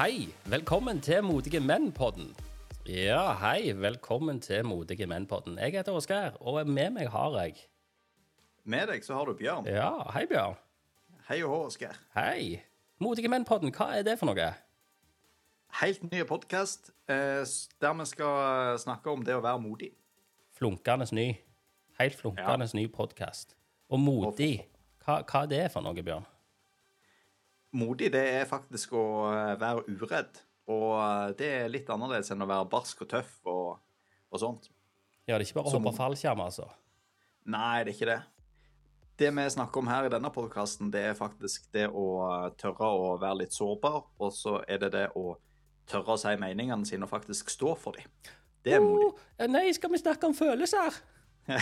Hei, velkommen til Modige menn-podden. Ja, hei, velkommen til Modige menn-podden. Jeg heter Oskar, og med meg har jeg Med deg så har du Bjørn. Ja, hei, Bjørn. Hei og hå, Oskar. Hei. Modige menn-podden, hva er det for noe? Helt ny podkast eh, der vi skal snakke om det å være modig. Flunkende ny. Helt flunkende ny podkast. Og modig, hva, hva er det for noe, Bjørn? Modig det er faktisk å eh, være uredd. Og eh, det er litt annerledes enn å være barsk og tøff og, og sånt. Ja, det er ikke bare å Som- hoppe fallskjerm, altså. Nei, det er ikke det. Det vi snakker om her i denne podkasten, det er faktisk det å eh, tørre å være litt sårbar, og så er det det å tørre å si meningene sine og faktisk stå for dem. Det er modig. Oh, nei, skal vi snakke om følelser?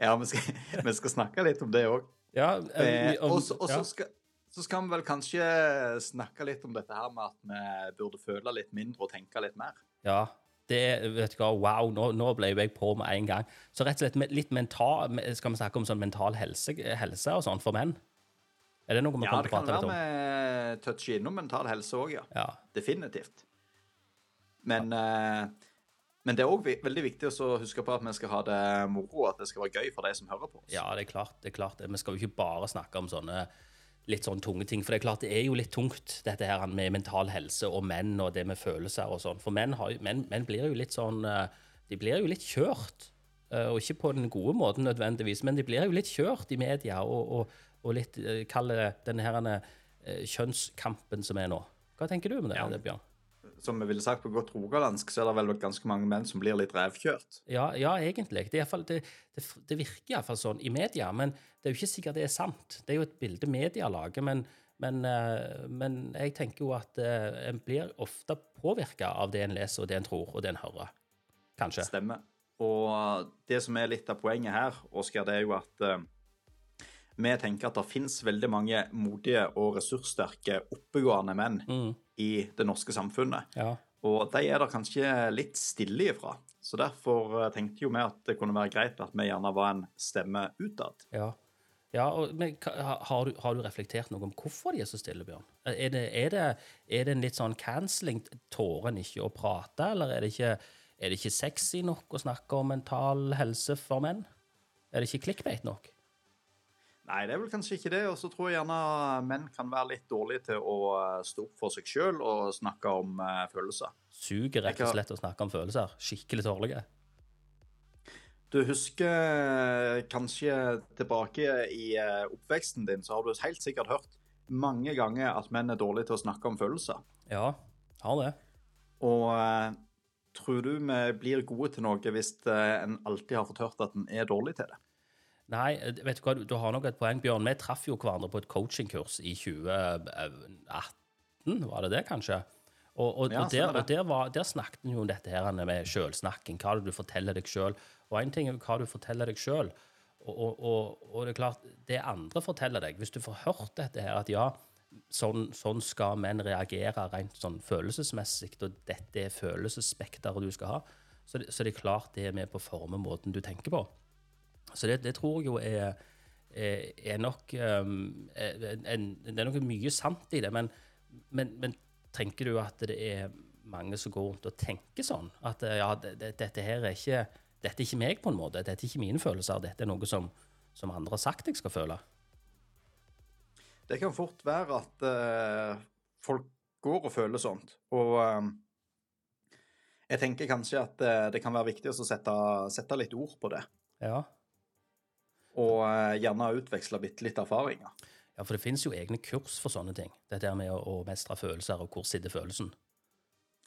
Ja, vi skal, vi skal snakke litt om det òg. Ja, om- og så og så ja. skal, så skal vi vel kanskje snakke litt om dette her med at vi burde føle litt mindre og tenke litt mer. Ja, det vet du hva, wow, nå, nå ble jeg på med en gang. Så rett og slett litt mental, skal vi snakke om sånn mental helse, helse og sånn for menn? Er det noe vi Ja, det å kan prate være litt om? vi toucher innom mental helse òg, ja. Ja. Definitivt. Men, eh, men det er òg veldig viktig å huske på at vi skal ha det moro, at det skal være gøy for de som hører på oss. ja, det er klart. det er klart. det. Vi skal jo ikke bare snakke om sånne litt sånn tunge ting. For det er klart, det er jo litt tungt, dette her med mental helse og menn og det med følelser og sånn. For menn, har, jo- menn, menn blir jo litt sånn eh, De blir jo litt kjørt. eh, Og ikke på den gode måten nødvendigvis, men de blir jo litt kjørt i media og, og, og litt eh, Kall det denne her, kjønnskampen som er nå. Hva tenker du om det, Ja. Bjørn? Som vi ville sagt på godt rogalandsk, så er det vel ganske mange menn som blir litt revkjørt. Ja, ja, egentlig. Det, fall, det, det, det virker iallfall sånn i media, men det er jo ikke sikkert det er sant. Det er jo et bilde media lager, men, men, eh, men jeg tenker jo at eh, en blir ofte påvirka av det en leser, og det en tror, og det en hører. Kanskje. Stemmer. Og det som er litt av poenget her, Oskar, det er jo at eh, vi tenker at det finnes veldig mange modige og ressurssterke, oppegående menn i det norske samfunnet. Ja. Og de er det kanskje litt stille ifra. Så derfor eh, tenkte jo vi at det kunne være greit at vi gjerne var en stemme utad. ja. Ja, og, men har du, har du reflektert noe om hvorfor de er så stille, Bjørn? Er det, er det, er det en litt sånn cancelling? Tårer en ikke å prate, eller er det ikke, er det ikke sexy nok å snakke om mental helse for menn? Er det ikke clickbait nok? Nei, det er vel kanskje ikke det. Og så tror jeg gjerne menn kan være litt dårlige til å eh, stå opp for seg sjøl og snakke om eh, følelser. Suger rett og slett å snakke om følelser. Skikkelig dårlige. Du husker eh, kanskje tilbake i oppveksten din, så har du helt sikkert hørt mange ganger at menn er dårlige til å snakke om følelser. Ja, har det. Og tror du vi blir gode til noe hvis en alltid har fått hørt at en er dårlig til det? Nei, vet du hva, du har nok et poeng, Bjørn. Vi traff jo hverandre på et coachingkurs i 2018, var det det, kanskje? Og, og, Ja, og, der, og der, var, der snakket vi jo om dette her med sjølsnakking. Hva du forteller deg sjøl? Og én ting er hva du forteller deg sjøl. Og, det er klart, det andre forteller deg Hvis du får hørt dette her, at ja, sånn, sånn skal menn reagere rent sånn følelsesmessig, og dette er følelsesspekteret du skal ha, så så det er klart det er med på å forme måten du tenker på. Så det, det tror jeg jo er, er, er nok um, er, en, Det er noe mye sant i det, men, men, men tenker du at det er mange som går rundt og tenker sånn? At eh, ja, det, det, dette her er ikke Dette er ikke meg, på en måte. Dette er ikke mine følelser. Dette er noe som, som andre har sagt jeg skal føle. Det kan fort være at uh, folk går og føler sånt. Og uh, jeg tenker kanskje at uh, det kan være viktig å sette, sette litt ord på det. Ja. Og eh, gjerne utveksle bitte litt erfaringer. ja, for det finnes jo egne kurs for sånne ting. Dette med å, mestre følelser, og hvor sitter følelsen?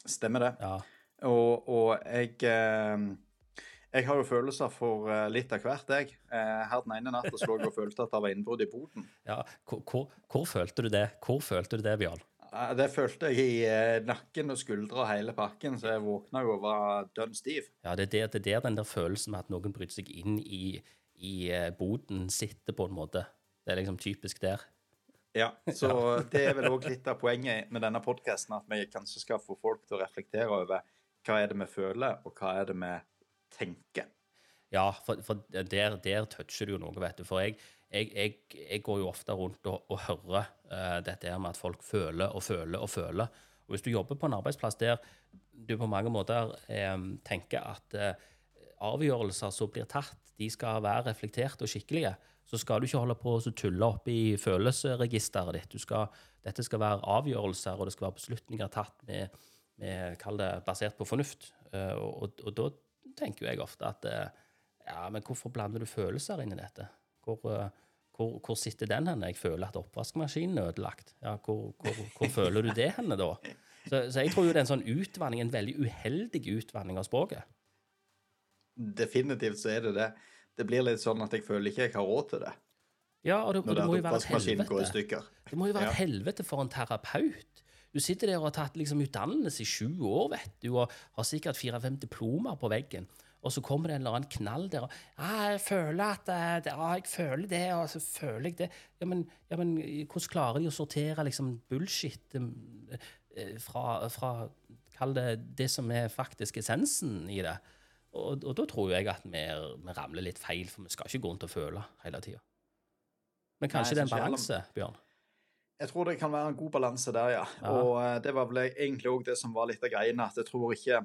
Stemmer det? Ja. Og, og jeg eh, Jeg har jo følelser for eh, litt av hvert, jeg. Her den ene natta så jeg og følte at det var innbrudd i boden. ja. Hvor, hvor, hvor følte du det? Hvor følte du det? Eh, Det følte jeg i nakken og skuldre og hele pakken, så jeg våkna jo og var dønn stiv. Ja, det er der, det er der den der følelsen med at noen bryter seg inn i, i eh, boden, sitter på en måte. Det er liksom typisk der. Ja, så det er vel òg litt av poenget med denne podkasten, at vi kanskje skal få folk til å reflektere over hva er det vi føler, og hva er det vi tenker. Ja, for, for der, der toucher du jo noe, vet du. For jeg, jeg, jeg, jeg går jo ofte rundt og, og hører uh, dette her med at folk føler og føler og føler. Og hvis du jobber på en arbeidsplass der du på mange måter um, tenker at eh, avgjørelser som blir tatt, de skal være reflekterte og skikkelige, så skal du ikke holde på å tulle opp i følelsesregisteret ditt. Skal, dette skal være avgjørelser, og det skal være beslutninger tatt med, med kall det, basert på fornuft. Eh, og, og, og da tenker jeg ofte at eh, ja, men hvorfor blander du følelser inn i dette? Hvor, eh, hvor, hvor sitter den hen? Jeg føler at oppvaskmaskinen er ødelagt. Ja, hvor, hvor føler du det henne da? Så, så, jeg tror jo det er en sånn utvanning, en veldig uheldig utvanning av språket. Definitivt så er det det. Det blir litt sånn at jeg føler ikke jeg har råd til det. Ja, og det, og det må jo være et helvete. Det må jo være et helvete for en terapeut. Du sitter der og har tatt liksom utdannelse i sju år, vet du, og har sikkert fire-fem diplomer på veggen. Og så kommer det en eller annen knall der og ja, 'Jeg føler at eh, Ja, jeg føler det, og så føler jeg det.' Ja, men, ja, men hvordan klarer de å sortere liksom bullshit eh, fra, fra Kall det det som er faktisk essensen i det? Og, og, da tror jeg at vi, vi, ramler litt feil, for vi skal ikke gå rundt og føle hele tida. Men kanskje Nei, det er en balanse, Bjørn? Jeg tror det kan være en god balanse der, ja. ja. Og uh, det var vel egentlig òg det som var litt av greiene, at jeg tror ikke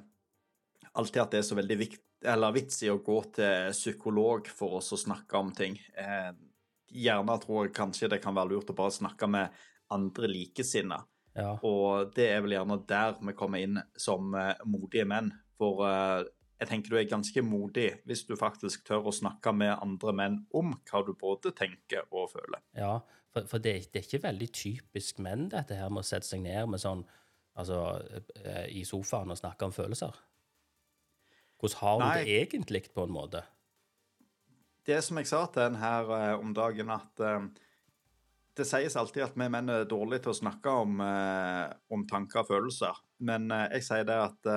alltid at det er så veldig vikt, eller vits i å gå til psykolog for oss å snakke om ting. Eh, gjerne tror jeg kanskje det kan være lurt å bare snakke med andre likesinnede. Ja. Og det er vel gjerne der vi kommer inn som uh, modige menn. For jeg tenker du er ganske modig hvis du faktisk tør å snakke med andre menn om hva du både tenker og føler. Ja, for, for det, det, er ikke veldig typisk menn, dette her med å sette seg ned med sånn, altså, eh, i sofaen og snakke om følelser. Hvordan har Nei. det egentlig, på en måte? Det som jeg sa til en her uh, om dagen, at uh, det sies alltid at vi menn er dårlige til å snakke om, om tanker og følelser. Men jeg sier det at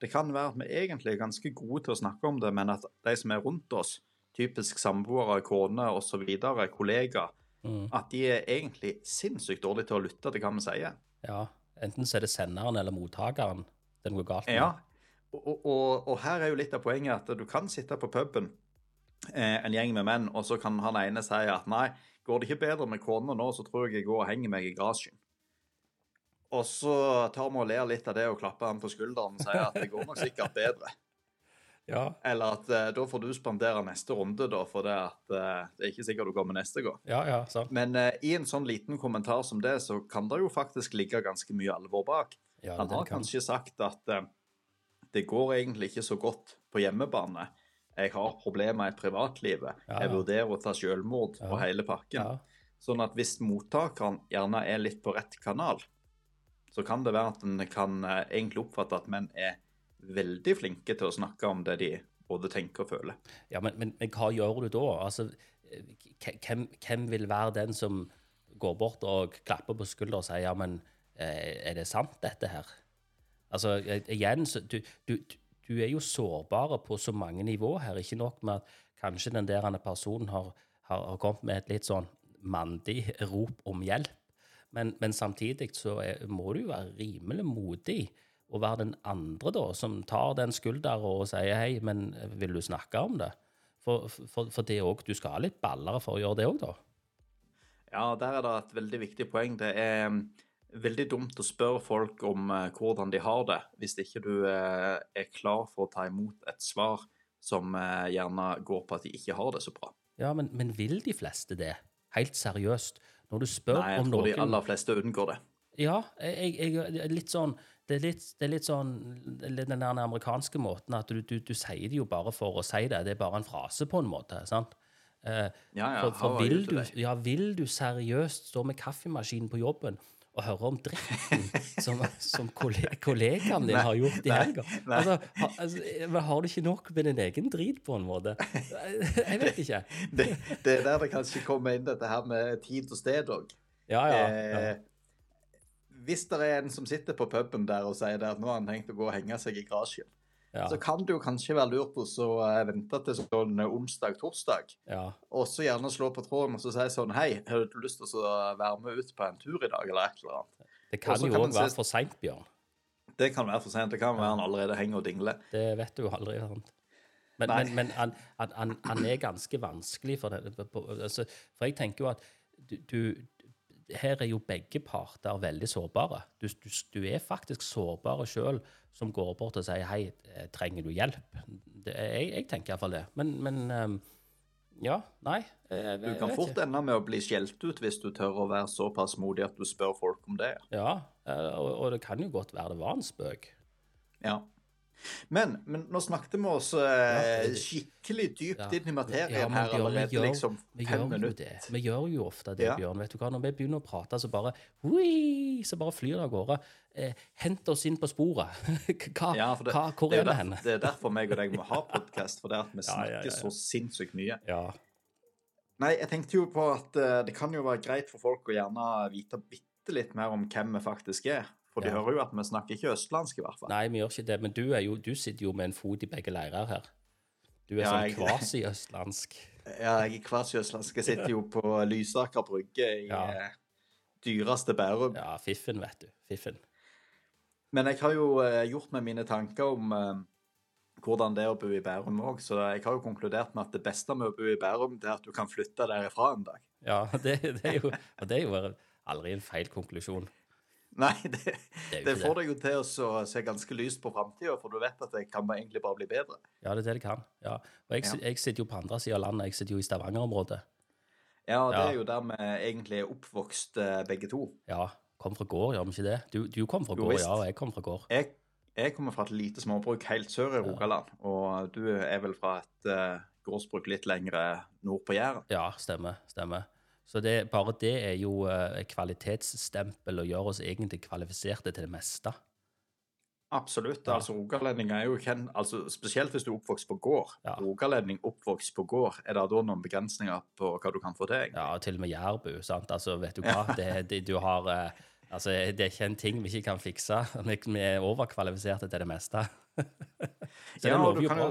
det kan være at vi egentlig er ganske gode til å snakke om det, men at de som er rundt oss, typisk samboere, kone osv., kollegaer, mm. at de er egentlig sinnssykt dårlige til å lytte til hva vi sier. Ja, enten så er det senderen eller mottakeren det går galt med. Ja, og, og, og, her er jo litt av poenget at du kan sitte på puben, eh, en gjeng med menn, og så kan han ene si at nei, går det ikke bedre med kona nå, så tror jeg jeg går og henger meg i garasjen. Og så tar vi og ler litt av det og klapper han på skulderen og sier at det går nok sikkert bedre. Ja. Eller at uh, da får du spandere neste runde, da, for det, at, uh, det er ikke sikkert du kommer neste gang. Ja, ja, sant. Men uh, i en sånn liten kommentar som det, så kan det jo faktisk ligge ganske mye alvor bak. Ja, han har kanskje sagt at det går egentlig ikke så godt på hjemmebane. Jeg har problemer i privatlivet. Ja, Jeg vurderer å ta selvmord på hele pakken. Sånn at hvis mottakeren gjerne er litt på rett kanal, så kan det være at en kan eh, egentlig oppfatte at menn er veldig flinke til å snakke om det de både tenker og føler. Ja, Men, men, men hva gjør du da? Altså, hvem, hvem, vil være den som går bort og klapper på skuldra og sier ja, men eh, er det sant, dette her? Altså, igjen, du, du, du, er jo sårbare på så mange nivå her. Ikke nok med at kanskje den der personen har, har kommet med et litt sånn mandig rop om hjelp. Men, men samtidig så er, må du jo være rimelig modig og være den andre da, som tar den skulda og sier hei, men vil du snakke om det? For, for, for det òg, du skal ha litt ballere for å gjøre det òg, da. Ja, der er det et veldig viktig poeng. Det er mm, veldig dumt å spørre folk om uh, hvordan de har det, hvis ikke du uh, er klar for å ta imot et svar som uh, gjerne går på at de ikke har det så bra. Ja, men, men vil de fleste det? Helt seriøst? Når du spør Nei, jeg om tror noen... de aller fleste unngår det. Ja, jeg, jeg, litt sånn det er, litt, det er litt sånn den der amerikanske måten at du, du, du, sier det jo bare for å si det. Det er bare en frase, på en måte. sant? Eh, ja, ja, for, for vil, du, ja, vil du seriøst stå med kaffemaskinen på jobben og høre om dritten som, som kollegaen din har gjort i helga. Altså, ha, altså, har du ikke nok med din egen drit, på en måte? Jeg vet ikke. Det, det er der det kanskje kommer inn dette her med tid og sted òg. Ja, ja, ja. Eh, hvis det er en som sitter på puben der og sier at nå har han tenkt å gå og henge seg i garasjen, ja. så kan det jo kanskje være lurt å uh, vente til sånn uh, onsdag-torsdag. Ja. Og så gjerne slå på tråden og så si sånn Hei, har du lyst til å være med ut på en tur i dag, eller et eller annet? Det kan jo òg være for seint, Bjørn. Det kan være for sent. Det kan være han allerede henger og dingler. Det vet du jo aldri. sant? Men, men, men han, han, han, er ganske vanskelig for det. Altså, for jeg tenker jo at du, du Her er jo begge parter veldig sårbare. Du, du, du er faktisk sårbare sjøl som går bort og sier 'hei, eh, trenger du hjelp'? Det, jeg, jeg tenker iallfall det. Men, men ehm, ja, nei. Jeg, Du kan fort ende med å bli skjelt ut hvis du tør å være såpass modig at du spør folk om det. Ja, eh, og, og det kan jo godt være det var en spøk. Ja. Men, men nå snakket vi oss eh, skikkelig dypt Ja. inn i materien Ja, her allerede gjør- liksom fem minutter. det. Vi gjør jo ofte det, Ja. Bjørn. vet du hva? Når vi begynner å prate, så bare hui, så bare flyr det av gårde. Eh, hent oss inn på sporet. hva, Ja, det, hva, hvor det, er vi hen? det er derfor meg og deg må ha podkast, for det at vi snakker så sinnssykt mye. Ja. Nei, jeg tenkte jo på at uh, det kan jo være greit for folk å gjerne vite bitte litt mer om hvem vi faktisk er. For de Ja. hører jo at vi snakker ikke østlandsk, i hvert fall. Nei, vi gjør ikke det. Men du, jo, du sitter jo med en fot i begge leirer her. Du er Ja, sånn kvasi-østlandsk. Ja, jeg er kvasi-østlandsk. Jeg sitter jo på Lysaker brygge i Ja. eh, dyreste Bærum. Ja, fiffen, vet du. Fiffen. Men jeg har jo eh, gjort meg mine tanker om eh, hvordan det er å bo i Bærum òg, så jeg har jo konkludert med at det beste med å bo i Bærum, det er at du kan flytte derifra en dag. Ja, det, det, er jo, og det er jo aldri en feil konklusjon. Nei, det, Det det får deg jo til å se ganske lyst på framtida, for du vet at det kan egentlig bare bli bedre. Ja, det er det det kan. Ja. Og jeg, Ja. jeg sitter jo på andre sida av landet. Jeg sitter jo i Stavanger-området. Ja, det Ja. er jo der vi egentlig er oppvokst eh, begge to. Ja, kom fra gård, gjør vi ikke det? Du, du kom fra Jo, gård, visst. ja, og jeg kom fra gård. Jeg, jeg kommer fra et lite småbruk helt sør i Rogaland, og du er vel fra et uh, gårdsbruk litt lengre nord på Jæren. Ja, stemmer. stemmer. Så det, bare det er jo eh, et kvalitetsstempel og gjør oss egentlig kvalifiserte til det meste. Absolutt. Ja. altså Rogalendinger er jo kjent, altså Spesielt hvis du er oppvokst på gård. Ja. Rogalending oppvokst på gård, er det da noen begrensninger på hva du kan få til? Ja, og til og med jærbu. sant? Altså, vet du hva? Det, det, du har, eh, altså, det er ikke en ting vi ikke kan fikse. Vi er overkvalifiserte til det meste. Så det Ja, lover jo bra.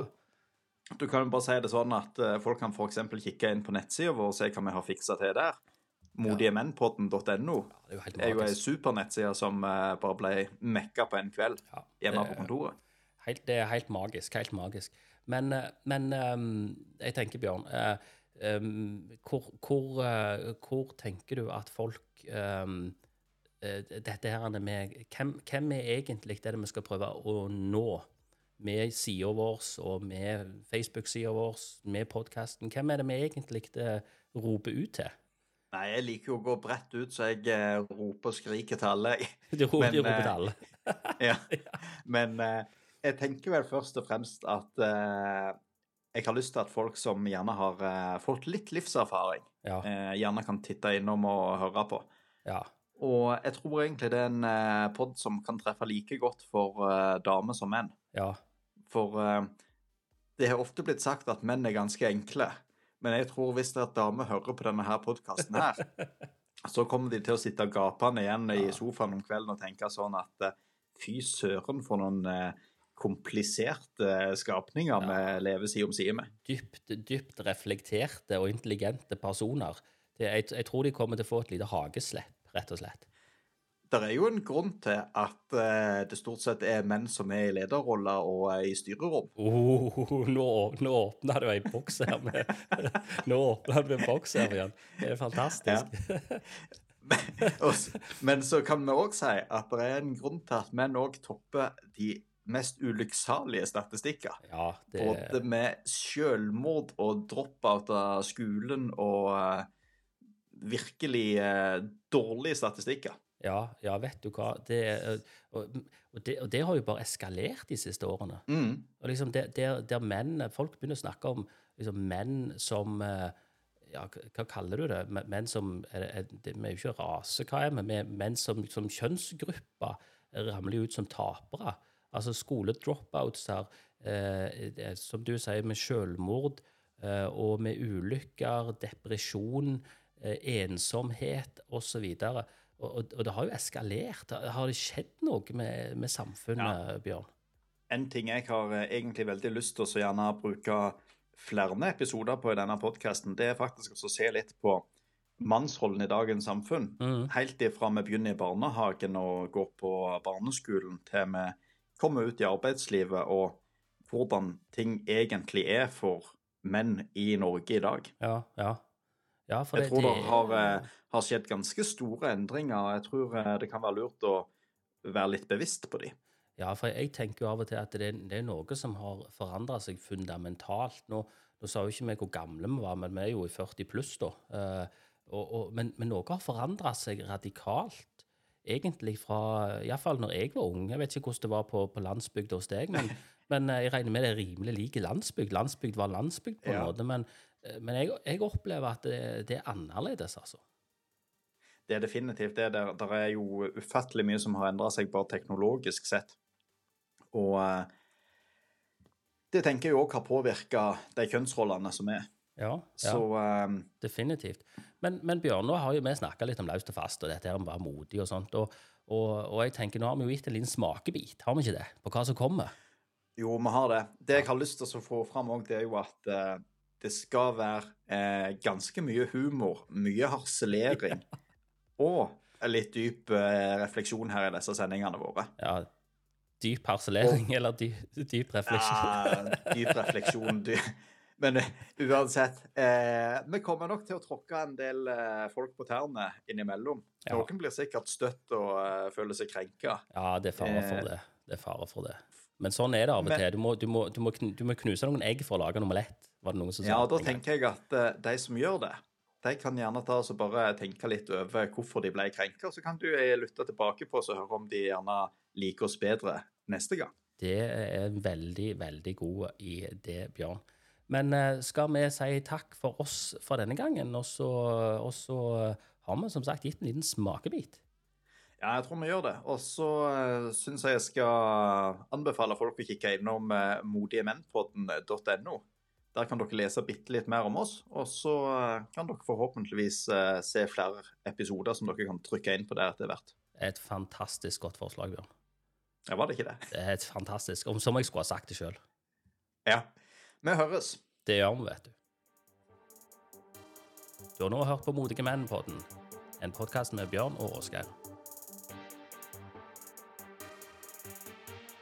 Du kan jo bare si det sånn at eh, folk kan f.eks. kikke inn på nettsida vår og se hva vi har fiksa til der. Modigemennpodden.no ja, er jo er jo ei supernettside som eh, bare ble mekka på en kveld Ja, hjemme på kontoret. Helt, det er helt magisk. Helt magisk. Men, eh, men ehm, jeg tenker, Bjørn eh, ehm, hvor, hvor, hvor tenker du at folk ehm, eh, Dette her med hvem, hvem er egentlig det vi skal prøve å nå? Med sida vår og med Facebook-sida vår, med podkasten. Hvem er det vi egentlig eh, roper ut til? Nei, jeg liker jo å gå bredt ut, så jeg eh, roper og skriker til alle. Du roper, Men, roper eh, til alle. ja. Men eh, jeg tenker vel først og fremst at eh, jeg har lyst til at folk som gjerne har eh, fått litt livserfaring, Ja. eh, gjerne kan titte innom og høre på. ja. Og jeg tror egentlig det er en eh, pod som kan treffe like godt for eh, damer som menn. Ja. For eh, det har ofte blitt sagt at menn er ganske enkle. Men jeg tror hvis det er damer hører på denne her podkasten her, så kommer de til å sitte gapende igjen i sofaen om kvelden og tenke sånn at eh, fy søren for noen eh, kompliserte skapninger vi lever side om side med. dypt, dypt reflekterte og intelligente personer. Jeg, jeg tror de kommer til å få et lite hageslepp, rett og slett. Det er jo en grunn til at uh, det stort sett er menn som er i lederroller og er i styrerom. Oh, nå, nå åpna du ei boks her med Nå åpna du en boks her igjen. Det er fantastisk. S- Men så kan vi òg si at det er en grunn til at menn òg topper de mest ulykksalige statistikker. Ja, det Både med selvmord og drop-out av skolen og uh, virkelig dårlige statistikker. Ja, ja, vet du hva. Det, og, og, det, og det har jo bare eskalert de siste årene. Mm. Og liksom der, der, der menn Folk begynner å snakke om liksom menn som ja, hva kaller du det? Menn som er, er, det, Vi er jo ikke rase, hva er vi? Menn som, som kjønnsgrupper ramler jo ut som tapere. Altså skoledropouts her, eh, som du sier, med selvmord eh, og med ulykker, depresjon, eh, ensomhet osv. Og, og, og det har jo eskalert. Har det skjedd noe med, med samfunnet, Bjørn? En ting jeg har eh, egentlig veldig lyst til å så gjerne bruke flere episoder på i denne podkasten, det er faktisk å se litt på mannsrollen i dagens samfunn. Mm. Helt ifra vi begynner i barnehagen og går på barneskolen, til vi kommer ut i arbeidslivet og hvordan ting egentlig er for menn i Norge i dag. Ja, ja. Ja Jeg tror det har, eh, har skjedd ganske store endringer. Jeg tror eh, det kan være lurt å være litt bevisst på de. Ja, for jeg tenker jo av og til at det, det er noe som har forandra seg fundamentalt. Nå, nå sa jo ikke vi hvor gamle vi var, men vi er jo i 40 pluss, da. Eh, og, og, men, men, noe har forandra seg radikalt, egentlig fra Iallfall når jeg var ung. Jeg vet ikke hvordan det var på, på landsbygda hos deg, men, men, jeg regner med det er rimelig like landsbygd. Landsbygd var landsbygd på en Ja. måte, men, men jeg, jeg opplever at det, det er annerledes, altså. Det er definitivt det. Der, der er jo ufattelig mye som har endra seg bare teknologisk sett. Og eh, det tenker jeg òg har påvirka de kjønnsrollene som er. Ja, ja. Så um... Definitivt. Men, men Bjørn, nå har jo vi snakka litt om løst og fast, og dette her med å være modig og sånt. Og, og, og jeg tenker, nå har vi jo gitt en liten smakebit, har vi ikke det? På hva som kommer. jo, vi har det. Det jeg har lyst til å få fram òg, det er jo at eh, det skal være eh, ganske mye humor, mye harselering og en litt dyp eh, refleksjon her i disse sendingene våre. Ja, dyp harselering eller dy, dyp refleksjon? Ja, dyp refleksjon. Dy Men eh, uansett, eh, vi kommer nok til å tråkke en del eh, folk på tærne innimellom. Ja. Noen blir sikkert støtt og eh, føler seg krenka. Ja, det er fare for det. Det er fare for det. Men sånn er det av og til. Du må, du, må, du, må, du må knuse noen egg for å lage en omelett, var det noen som sa. Ja, da tenker jeg at eh, de som gjør det, de kan gjerne ta og bare tenke litt over hvorfor de ble krenka. Så kan du eh, lytte tilbake på oss og høre om de gjerne liker oss bedre neste gang. Det er veldig, veldig god idé, Bjørn. Men eh, skal vi si takk for oss for denne gangen, og så har vi som sagt gitt en liten smakebit. Ja, jeg tror vi gjør det. Og så uh, syns jeg jeg skal anbefale folk å kikke innom uh, modigemennpodden.no. Der kan dere lese bitte litt mer om oss, og så uh, kan dere forhåpentligvis uh, se flere episoder som dere kan trykke inn på der etter hvert. Et fantastisk godt forslag, Bjørn. Ja, var det ikke det? Det er et fantastisk, om som jeg skulle ha sagt det sjøl. Ja. Vi høres. Det gjør vi, vet du. Du har nå hørt på Modige menn-podden, en podkast med Bjørn og Åsgeir.